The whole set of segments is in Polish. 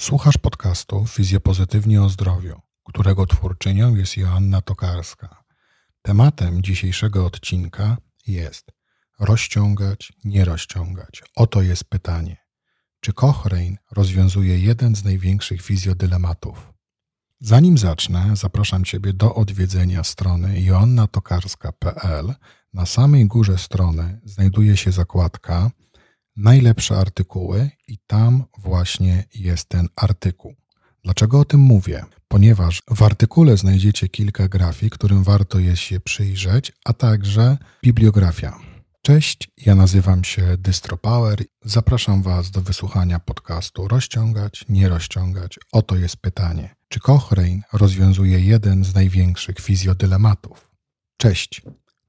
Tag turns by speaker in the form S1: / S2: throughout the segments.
S1: Słuchasz podcastu Fizjopozytywnie o zdrowiu, którego twórczynią jest Joanna Tokarska. Tematem dzisiejszego odcinka jest rozciągać, nie rozciągać. Oto jest pytanie. Czy Cochrane rozwiązuje jeden z największych fizjodylematów? Zanim zacznę, zapraszam Ciebie do odwiedzenia strony joannatokarska.pl. Na samej górze strony znajduje się zakładka najlepsze artykuły i tam właśnie jest ten artykuł. Dlaczego o tym mówię? Ponieważ w artykule znajdziecie kilka grafik, którym warto jest się przyjrzeć, a także bibliografia. Cześć, ja nazywam się DystroPower. Zapraszam Was do wysłuchania podcastu Rozciągać, nie rozciągać. Oto jest pytanie. Czy Cochrane rozwiązuje jeden z największych fizjodylematów? Cześć,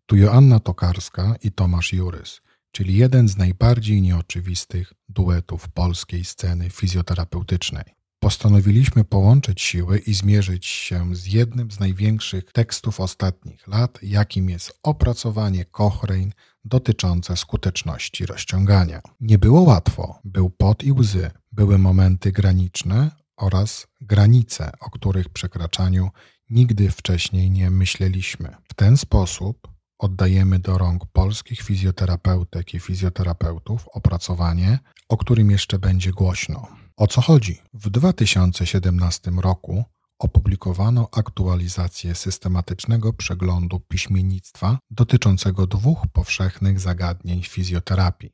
S1: tu Joanna Tokarska i Tomasz Jurys czyli jeden z najbardziej nieoczywistych duetów polskiej sceny fizjoterapeutycznej. Postanowiliśmy połączyć siły i zmierzyć się z jednym z największych tekstów ostatnich lat, jakim jest opracowanie Cochrane dotyczące skuteczności rozciągania. Nie było łatwo, był pot i łzy, były momenty graniczne oraz granice, o których przekraczaniu nigdy wcześniej nie myśleliśmy. W ten sposób oddajemy do rąk polskich fizjoterapeutek i fizjoterapeutów opracowanie, o którym jeszcze będzie głośno. O co chodzi? W 2017 roku opublikowano aktualizację systematycznego przeglądu piśmiennictwa dotyczącego dwóch powszechnych zagadnień fizjoterapii,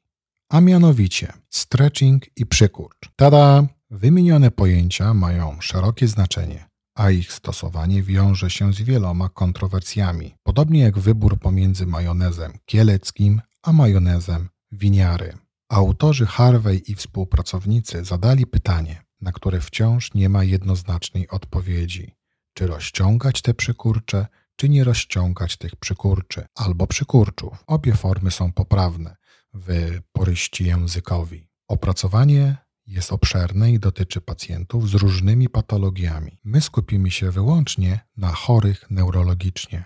S1: a mianowicie stretching i przykurcz. Tada! Wymienione pojęcia mają szerokie znaczenie a ich stosowanie wiąże się z wieloma kontrowersjami, podobnie jak wybór pomiędzy majonezem kieleckim a majonezem winiary. Autorzy Harvey i współpracownicy zadali pytanie, na które wciąż nie ma jednoznacznej odpowiedzi: czy rozciągać te przykurcze, czy nie rozciągać tych przykurczy, albo przykurczów. Obie formy są poprawne w poryści językowi. Opracowanie jest obszerne i dotyczy pacjentów z różnymi patologiami. My skupimy się wyłącznie na chorych neurologicznie.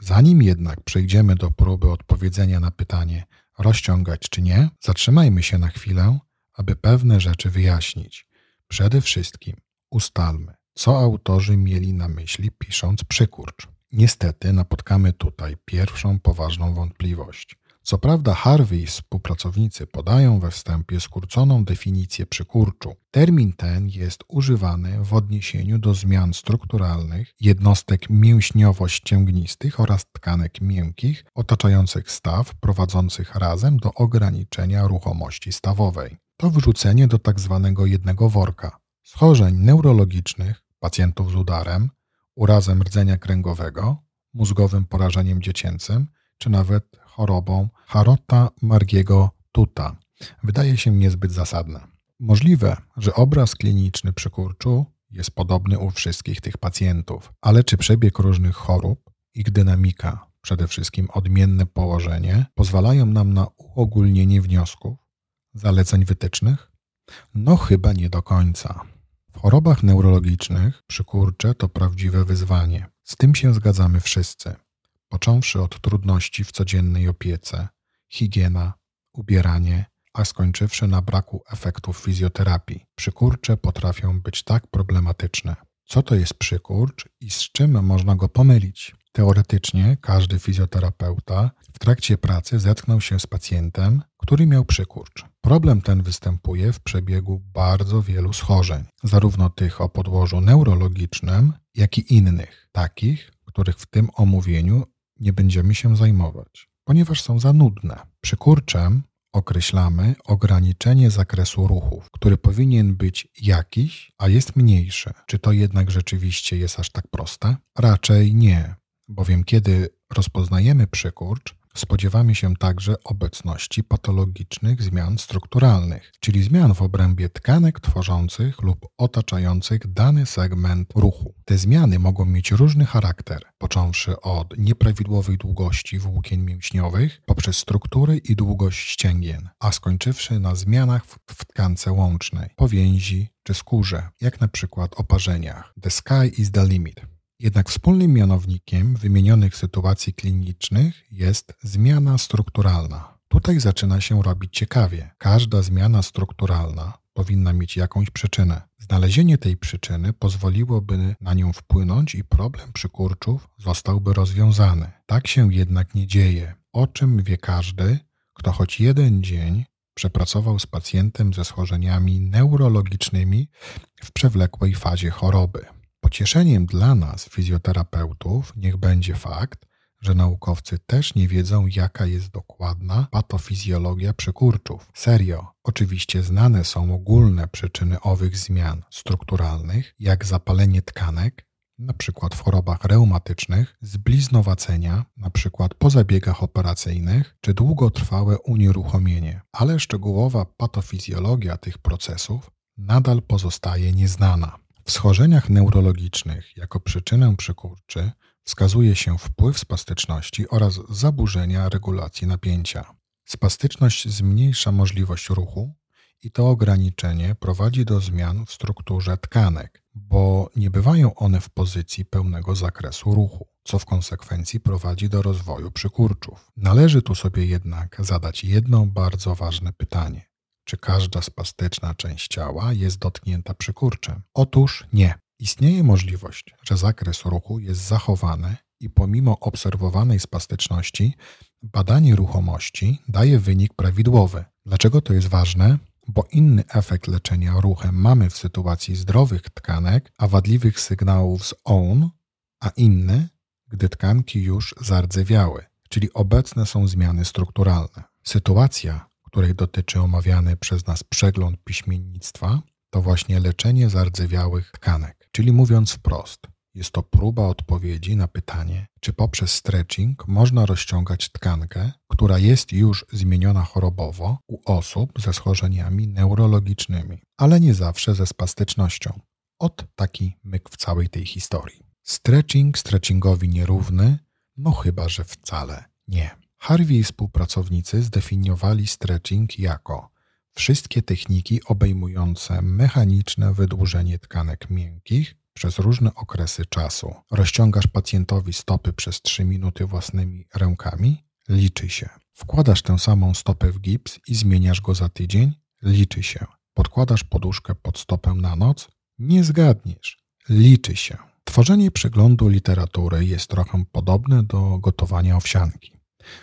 S1: Zanim jednak przejdziemy do próby odpowiedzenia na pytanie rozciągać czy nie, zatrzymajmy się na chwilę, aby pewne rzeczy wyjaśnić. Przede wszystkim ustalmy, co autorzy mieli na myśli pisząc przykurcz. Niestety napotkamy tutaj pierwszą poważną wątpliwość. Co prawda Harvey i współpracownicy podają we wstępie skróconą definicję przykurczu. Termin ten jest używany w odniesieniu do zmian strukturalnych jednostek mięśniowo-ścięgnistych oraz tkanek miękkich otaczających staw, prowadzących razem do ograniczenia ruchomości stawowej. To wrzucenie do. Tak jednego worka schorzeń neurologicznych pacjentów z udarem, urazem rdzenia kręgowego, mózgowym porażeniem dziecięcym, czy nawet chorobą Harota Margiego Tuta wydaje się niezbyt zasadne. Możliwe, że obraz kliniczny przy kurczu jest podobny u wszystkich tych pacjentów, ale czy przebieg różnych chorób, ich dynamika, przede wszystkim odmienne położenie, pozwalają nam na uogólnienie wniosków, zaleceń wytycznych? No chyba nie do końca. W chorobach neurologicznych przykurcze to prawdziwe wyzwanie. Z tym się zgadzamy wszyscy począwszy od trudności w codziennej opiece, higiena, ubieranie, a skończywszy na braku efektów fizjoterapii. Przykurcze potrafią być tak problematyczne. Co to jest przykurcz i z czym można go pomylić? Teoretycznie każdy fizjoterapeuta w trakcie pracy zetknął się z pacjentem, który miał przykurcz. Problem ten występuje w przebiegu bardzo wielu schorzeń, zarówno tych o podłożu neurologicznym, jak i innych, takich, których w tym omówieniu nie będziemy się zajmować, ponieważ są za nudne. Przykurczem określamy ograniczenie zakresu ruchów, który powinien być jakiś, a jest mniejszy. Czy to jednak rzeczywiście jest aż tak proste? Raczej nie, bowiem kiedy rozpoznajemy przykurcz, Spodziewamy się także obecności patologicznych zmian strukturalnych, czyli zmian w obrębie tkanek tworzących lub otaczających dany segment ruchu. Te zmiany mogą mieć różny charakter, począwszy od nieprawidłowej długości włókien mięśniowych poprzez struktury i długość ścięgien, a skończywszy na zmianach w tkance łącznej, powięzi czy skórze, jak na przykład oparzeniach. The sky is the limit. Jednak wspólnym mianownikiem wymienionych sytuacji klinicznych jest zmiana strukturalna. Tutaj zaczyna się robić ciekawie. Każda zmiana strukturalna powinna mieć jakąś przyczynę. Znalezienie tej przyczyny pozwoliłoby na nią wpłynąć i problem przykurczów zostałby rozwiązany. Tak się jednak nie dzieje, o czym wie każdy, kto choć jeden dzień przepracował z pacjentem ze schorzeniami neurologicznymi w przewlekłej fazie choroby. Pocieszeniem dla nas, fizjoterapeutów, niech będzie fakt, że naukowcy też nie wiedzą, jaka jest dokładna patofizjologia przykurczów. Serio, oczywiście znane są ogólne przyczyny owych zmian strukturalnych, jak zapalenie tkanek, np. w chorobach reumatycznych, zbliznowacenia, np. po zabiegach operacyjnych, czy długotrwałe unieruchomienie, ale szczegółowa patofizjologia tych procesów nadal pozostaje nieznana. W schorzeniach neurologicznych jako przyczynę przykurczy wskazuje się wpływ spastyczności oraz zaburzenia regulacji napięcia. Spastyczność zmniejsza możliwość ruchu i to ograniczenie prowadzi do zmian w strukturze tkanek, bo nie bywają one w pozycji pełnego zakresu ruchu, co w konsekwencji prowadzi do rozwoju przykurczów. Należy tu sobie jednak zadać jedno bardzo ważne pytanie. Czy każda spastyczna część ciała jest dotknięta przykurczem? Otóż nie. Istnieje możliwość, że zakres ruchu jest zachowany i pomimo obserwowanej spastyczności, badanie ruchomości daje wynik prawidłowy. Dlaczego to jest ważne? Bo inny efekt leczenia ruchem mamy w sytuacji zdrowych tkanek, a wadliwych sygnałów z OWN, a inny, gdy tkanki już zardzewiały, czyli obecne są zmiany strukturalne. Sytuacja, której dotyczy omawiany przez nas przegląd piśmiennictwa, to właśnie leczenie zardzewiałych tkanek. Czyli mówiąc wprost, jest to próba odpowiedzi na pytanie, czy poprzez stretching można rozciągać tkankę, która jest już zmieniona chorobowo u osób ze schorzeniami neurologicznymi, ale nie zawsze ze spastycznością. Ot taki myk w całej tej historii. Stretching stretchingowi nierówny, no chyba, że wcale nie. Harvey i współpracownicy zdefiniowali stretching jako wszystkie techniki obejmujące mechaniczne wydłużenie tkanek miękkich przez różne okresy czasu. Rozciągasz pacjentowi stopy przez 3 minuty własnymi rękami? Liczy się. Wkładasz tę samą stopę w gips i zmieniasz go za tydzień? Liczy się. Podkładasz poduszkę pod stopę na noc? Nie zgadniesz. Liczy się. Tworzenie przeglądu literatury jest trochę podobne do gotowania owsianki.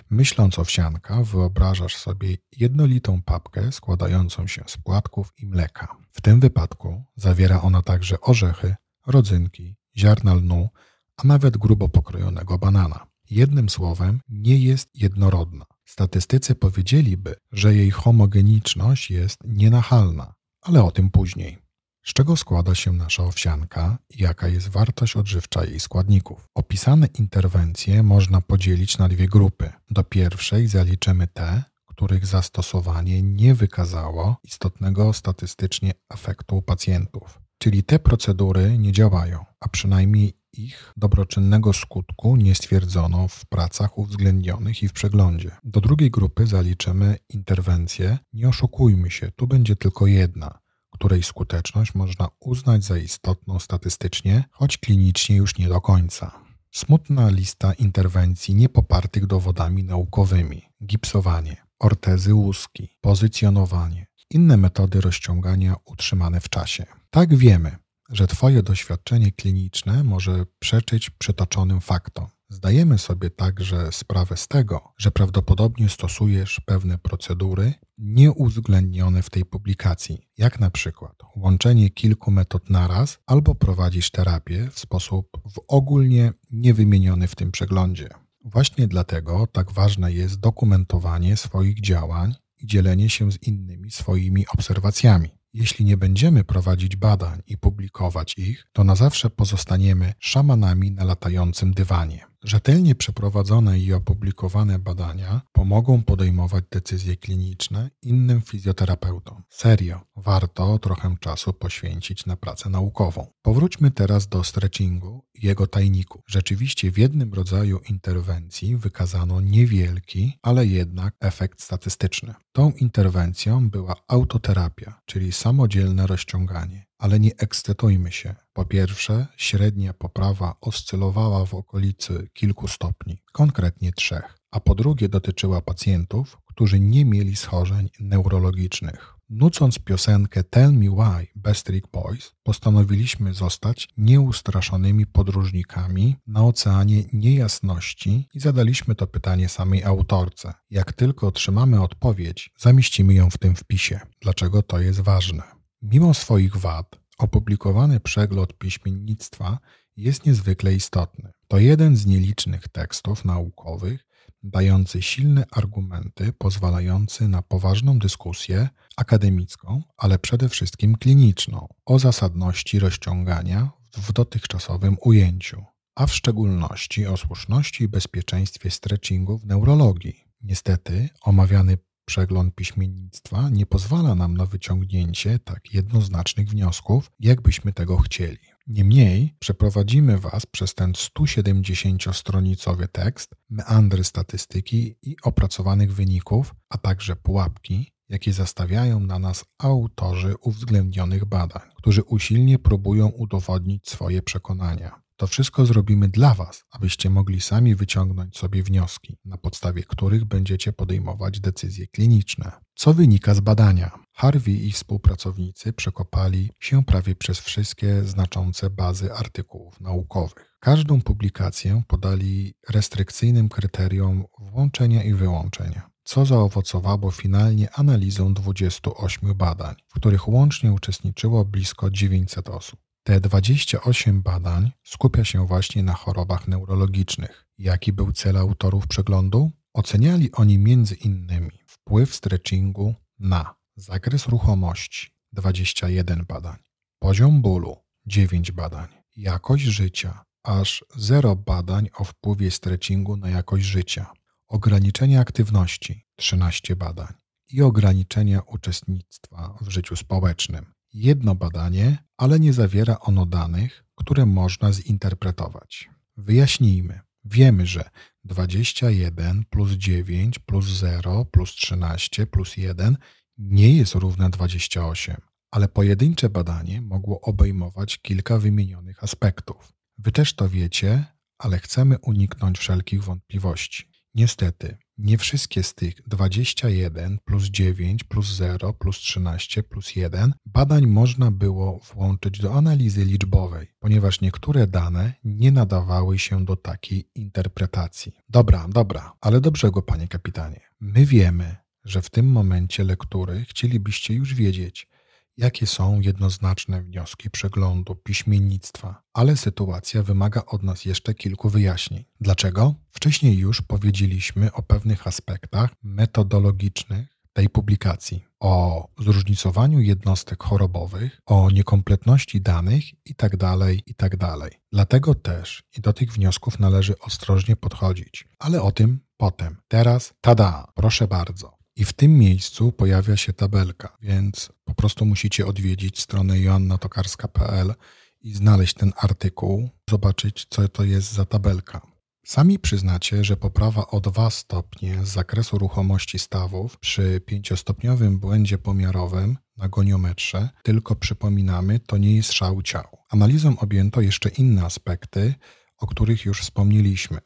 S1: Myśląc o wsianka, wyobrażasz sobie jednolitą papkę składającą się z płatków i mleka. W tym wypadku zawiera ona także orzechy, rodzynki, ziarna lnu, a nawet grubo pokrojonego banana. Jednym słowem, nie jest jednorodna. Statystycy powiedzieliby, że jej homogeniczność jest nienachalna, ale o tym później. Z czego składa się nasza owsianka i jaka jest wartość odżywcza jej składników? Opisane interwencje można podzielić na dwie grupy. Do pierwszej zaliczymy te, których zastosowanie nie wykazało istotnego statystycznie efektu u pacjentów. Czyli te procedury nie działają, a przynajmniej ich dobroczynnego skutku nie stwierdzono w pracach uwzględnionych i w przeglądzie. Do drugiej grupy zaliczymy interwencje. Nie oszukujmy się, tu będzie tylko jedna, której skuteczność można uznać za istotną statystycznie, choć klinicznie już nie do końca. Smutna lista interwencji niepopartych dowodami naukowymi: gipsowanie, ortezy łuski, pozycjonowanie, inne metody rozciągania utrzymane w czasie. Tak wiemy, że Twoje doświadczenie kliniczne może przeczyć przytoczonym faktom. Zdajemy sobie także sprawę z tego, że prawdopodobnie stosujesz pewne procedury nieuwzględnione w tej publikacji, jak na przykład łączenie kilku metod naraz albo prowadzisz terapię w sposób w ogólnie niewymieniony w tym przeglądzie. Właśnie dlatego tak ważne jest dokumentowanie swoich działań i dzielenie się z innymi swoimi obserwacjami. Jeśli nie będziemy prowadzić badań i publikować ich, to na zawsze pozostaniemy szamanami na latającym dywanie. Rzetelnie przeprowadzone i opublikowane badania pomogą podejmować decyzje kliniczne innym fizjoterapeutom. Serio, warto trochę czasu poświęcić na pracę naukową. Powróćmy teraz do stretchingu i jego tajniku. Rzeczywiście w jednym rodzaju interwencji wykazano niewielki, ale jednak efekt statystyczny. Tą interwencją była autoterapia, czyli samodzielne rozciąganie. Ale nie ekscytujmy się. Po pierwsze, średnia poprawa oscylowała w okolicy kilku stopni, konkretnie trzech, a po drugie dotyczyła pacjentów, którzy nie mieli schorzeń neurologicznych. Nucąc piosenkę Tell Me Why Bastric Boys, postanowiliśmy zostać nieustraszonymi podróżnikami na oceanie niejasności i zadaliśmy to pytanie samej autorce. Jak tylko otrzymamy odpowiedź, zamieścimy ją w tym wpisie. Dlaczego to jest ważne? Mimo swoich wad, opublikowany przegląd piśmiennictwa jest niezwykle istotny. To jeden z nielicznych tekstów naukowych, dający silne argumenty pozwalający na poważną dyskusję akademicką, ale przede wszystkim kliniczną o zasadności rozciągania w dotychczasowym ujęciu, a w szczególności o słuszności i bezpieczeństwie stretchingu w neurologii. Niestety, omawiany przegląd piśmiennictwa nie pozwala nam na wyciągnięcie tak jednoznacznych wniosków, jakbyśmy tego chcieli. Niemniej przeprowadzimy Was przez ten 170-stronicowy tekst, meandry statystyki i opracowanych wyników, a także pułapki, jakie zastawiają na nas autorzy uwzględnionych badań, którzy usilnie próbują udowodnić swoje przekonania. To wszystko zrobimy dla Was, abyście mogli sami wyciągnąć sobie wnioski, na podstawie których będziecie podejmować decyzje kliniczne. Co wynika z badania? Harvey i współpracownicy przekopali się prawie przez wszystkie znaczące bazy artykułów naukowych. Każdą publikację podali restrykcyjnym kryterium włączenia i wyłączenia co zaowocowało finalnie analizą 28 badań, w których łącznie uczestniczyło blisko 900 osób. Te 28 badań skupia się właśnie na chorobach neurologicznych. Jaki był cel autorów przeglądu? Oceniali oni między innymi wpływ stretchingu na zakres ruchomości 21 badań, poziom bólu 9 badań, jakość życia aż 0 badań o wpływie stretchingu na jakość życia, ograniczenie aktywności 13 badań i ograniczenia uczestnictwa w życiu społecznym jedno badanie, ale nie zawiera ono danych, które można zinterpretować. Wyjaśnijmy. Wiemy, że 21 plus 9 plus 0 plus 13 plus 1 nie jest równe 28, ale pojedyncze badanie mogło obejmować kilka wymienionych aspektów. Wy też to wiecie, ale chcemy uniknąć wszelkich wątpliwości. Niestety, nie wszystkie z tych 21 plus 9 plus 0 plus 13 plus 1 badań można było włączyć do analizy liczbowej, ponieważ niektóre dane nie nadawały się do takiej interpretacji. Dobra, dobra, ale do brzegu, panie kapitanie. My wiemy, że w tym momencie lektury chcielibyście już wiedzieć, jakie są jednoznaczne wnioski przeglądu piśmiennictwa, ale sytuacja wymaga od nas jeszcze kilku wyjaśnień. Dlaczego? Wcześniej już powiedzieliśmy o pewnych aspektach metodologicznych tej publikacji, o zróżnicowaniu jednostek chorobowych, o niekompletności danych itd., tak itd. Tak Dlatego też i do tych wniosków należy ostrożnie podchodzić, ale o tym potem. Teraz, tada, proszę bardzo. I w tym miejscu pojawia się tabelka, więc po prostu musicie odwiedzić stronę joannatokarska.pl i znaleźć ten artykuł, zobaczyć, co to jest za tabelka. Sami przyznacie, że poprawa o 2 stopnie z zakresu ruchomości stawów przy pięciostopniowym błędzie pomiarowym na goniometrze, tylko przypominamy, to nie jest szał ciał. Analizą objęto jeszcze inne aspekty, o których już wspomnieliśmy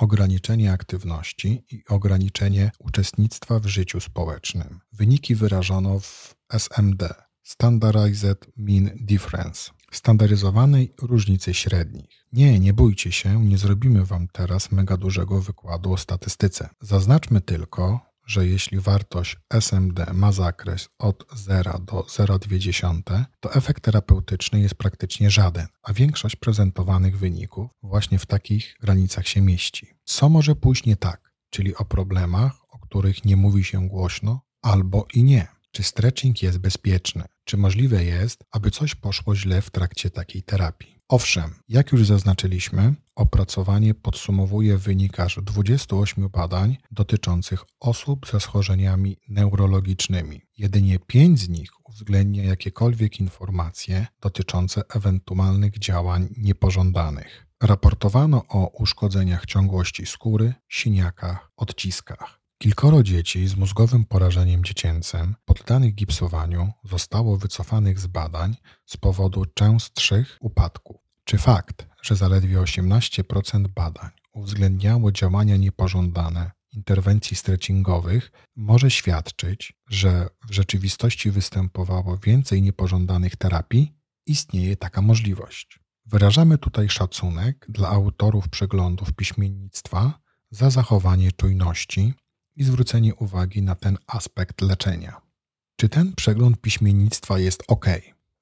S1: ograniczenie aktywności i ograniczenie uczestnictwa w życiu społecznym. Wyniki wyrażono w SMD Standardized Mean Difference standaryzowanej różnicy średnich. Nie, nie bójcie się, nie zrobimy Wam teraz mega dużego wykładu o statystyce. Zaznaczmy tylko, że jeśli wartość SMD ma zakres od 0 do 0,2, to efekt terapeutyczny jest praktycznie żaden, a większość prezentowanych wyników właśnie w takich granicach się mieści. Co może pójść nie tak, czyli o problemach, o których nie mówi się głośno, albo i nie. Czy stretching jest bezpieczny? Czy możliwe jest, aby coś poszło źle w trakcie takiej terapii? Owszem, jak już zaznaczyliśmy, opracowanie podsumowuje wynik aż 28 badań dotyczących osób ze schorzeniami neurologicznymi. Jedynie 5 z nich uwzględnia jakiekolwiek informacje dotyczące ewentualnych działań niepożądanych. Raportowano o uszkodzeniach ciągłości skóry, siniakach, odciskach. Kilkoro dzieci z mózgowym porażeniem dziecięcym poddanych gipsowaniu zostało wycofanych z badań z powodu częstszych upadków. Czy fakt, że zaledwie 18% badań uwzględniało działania niepożądane, interwencji stretchingowych może świadczyć, że w rzeczywistości występowało więcej niepożądanych terapii, istnieje taka możliwość. Wyrażamy tutaj szacunek dla autorów przeglądów piśmiennictwa za zachowanie czujności i zwrócenie uwagi na ten aspekt leczenia. Czy ten przegląd piśmiennictwa jest ok?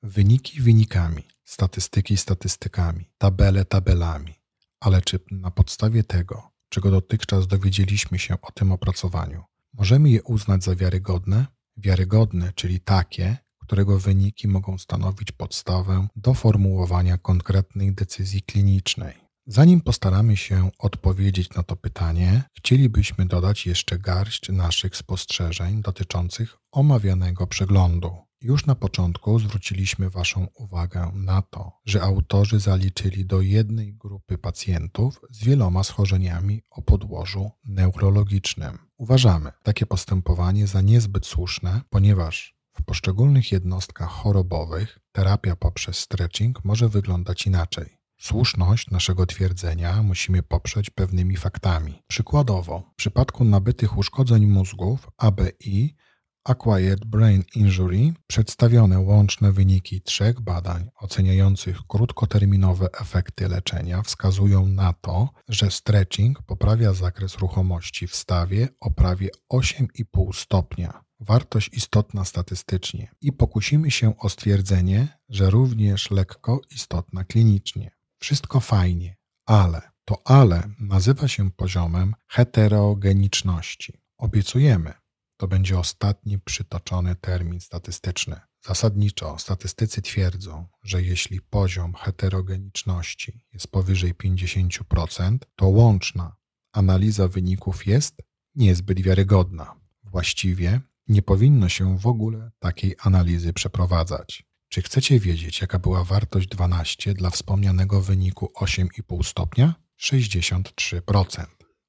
S1: Wyniki wynikami, statystyki statystykami, tabele tabelami, ale czy na podstawie tego, czego dotychczas dowiedzieliśmy się o tym opracowaniu, możemy je uznać za wiarygodne? Wiarygodne, czyli takie, którego wyniki mogą stanowić podstawę do formułowania konkretnej decyzji klinicznej. Zanim postaramy się odpowiedzieć na to pytanie, chcielibyśmy dodać jeszcze garść naszych spostrzeżeń dotyczących omawianego przeglądu. Już na początku zwróciliśmy Waszą uwagę na to, że autorzy zaliczyli do jednej grupy pacjentów z wieloma schorzeniami o podłożu neurologicznym. Uważamy takie postępowanie za niezbyt słuszne, ponieważ w poszczególnych jednostkach chorobowych terapia poprzez stretching może wyglądać inaczej. Słuszność naszego twierdzenia musimy poprzeć pewnymi faktami. Przykładowo, w przypadku nabytych uszkodzeń mózgów ABI Acquired Brain Injury przedstawione łączne wyniki trzech badań oceniających krótkoterminowe efekty leczenia wskazują na to, że stretching poprawia zakres ruchomości w stawie o prawie 8,5 stopnia. Wartość istotna statystycznie i pokusimy się o stwierdzenie, że również lekko istotna klinicznie. Wszystko fajnie, ale to ale nazywa się poziomem heterogeniczności. Obiecujemy, to będzie ostatni przytoczony termin statystyczny. Zasadniczo statystycy twierdzą, że jeśli poziom heterogeniczności jest powyżej 50%, to łączna analiza wyników jest niezbyt wiarygodna. Właściwie nie powinno się w ogóle takiej analizy przeprowadzać. Czy chcecie wiedzieć, jaka była wartość 12 dla wspomnianego wyniku 8,5 stopnia? 63%.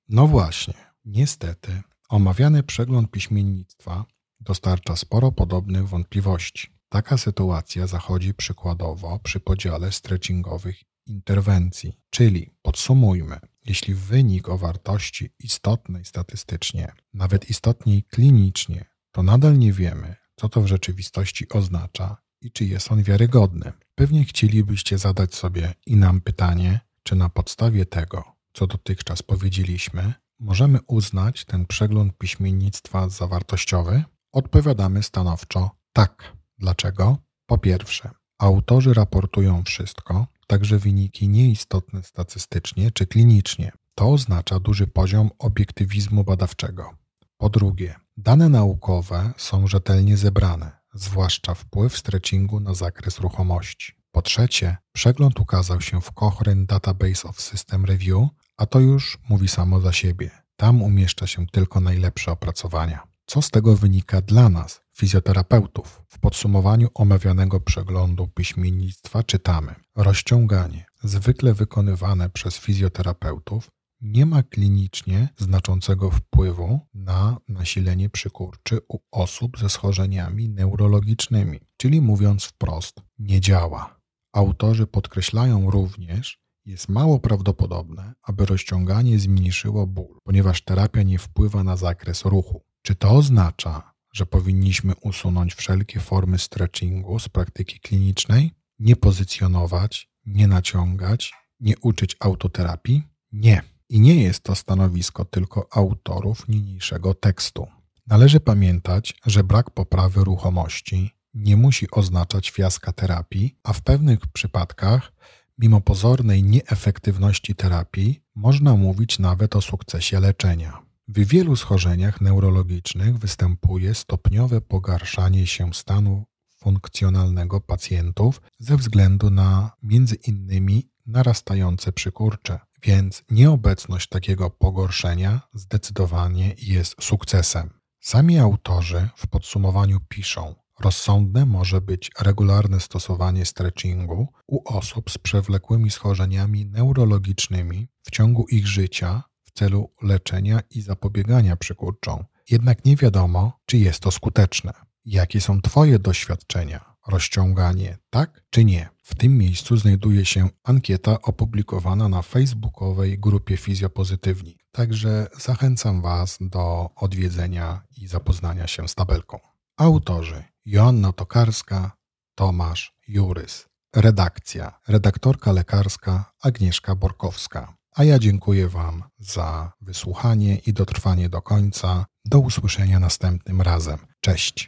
S1: No właśnie, niestety, omawiany przegląd piśmiennictwa dostarcza sporo podobnych wątpliwości. Taka sytuacja zachodzi przykładowo przy podziale stretchingowych interwencji. Czyli podsumujmy, jeśli wynik o wartości istotnej statystycznie, nawet istotniej klinicznie, to nadal nie wiemy, co to w rzeczywistości oznacza i czy jest on wiarygodny. Pewnie chcielibyście zadać sobie i nam pytanie, czy na podstawie tego, co dotychczas powiedzieliśmy, możemy uznać ten przegląd piśmiennictwa za wartościowy? Odpowiadamy stanowczo tak. Dlaczego? Po pierwsze, autorzy raportują wszystko, także wyniki nieistotne statystycznie czy klinicznie. To oznacza duży poziom obiektywizmu badawczego. Po drugie, dane naukowe są rzetelnie zebrane zwłaszcza wpływ stretchingu na zakres ruchomości. Po trzecie, przegląd ukazał się w Cochrane Database of System Review, a to już mówi samo za siebie. Tam umieszcza się tylko najlepsze opracowania. Co z tego wynika dla nas, fizjoterapeutów? W podsumowaniu omawianego przeglądu piśmiennictwa czytamy: Rozciąganie, zwykle wykonywane przez fizjoterapeutów, nie ma klinicznie znaczącego wpływu na nasilenie przykurczy u osób ze schorzeniami neurologicznymi, czyli mówiąc wprost, nie działa. Autorzy podkreślają również, jest mało prawdopodobne, aby rozciąganie zmniejszyło ból, ponieważ terapia nie wpływa na zakres ruchu. Czy to oznacza, że powinniśmy usunąć wszelkie formy stretchingu z praktyki klinicznej? Nie pozycjonować, nie naciągać, nie uczyć autoterapii? Nie. I nie jest to stanowisko tylko autorów niniejszego tekstu. Należy pamiętać, że brak poprawy ruchomości nie musi oznaczać fiaska terapii, a w pewnych przypadkach, mimo pozornej nieefektywności terapii, można mówić nawet o sukcesie leczenia. W wielu schorzeniach neurologicznych występuje stopniowe pogarszanie się stanu funkcjonalnego pacjentów ze względu na między innymi narastające przykurcze. Więc nieobecność takiego pogorszenia zdecydowanie jest sukcesem. Sami autorzy w podsumowaniu piszą: Rozsądne może być regularne stosowanie stretchingu u osób z przewlekłymi schorzeniami neurologicznymi w ciągu ich życia w celu leczenia i zapobiegania przykurczom. Jednak nie wiadomo, czy jest to skuteczne. Jakie są Twoje doświadczenia? Rozciąganie tak czy nie? W tym miejscu znajduje się ankieta opublikowana na facebookowej grupie Fizjopozytywni. Także zachęcam Was do odwiedzenia i zapoznania się z tabelką. Autorzy Joanna Tokarska, Tomasz Jurys. Redakcja, redaktorka lekarska Agnieszka Borkowska. A ja dziękuję Wam za wysłuchanie i dotrwanie do końca. Do usłyszenia następnym razem. Cześć.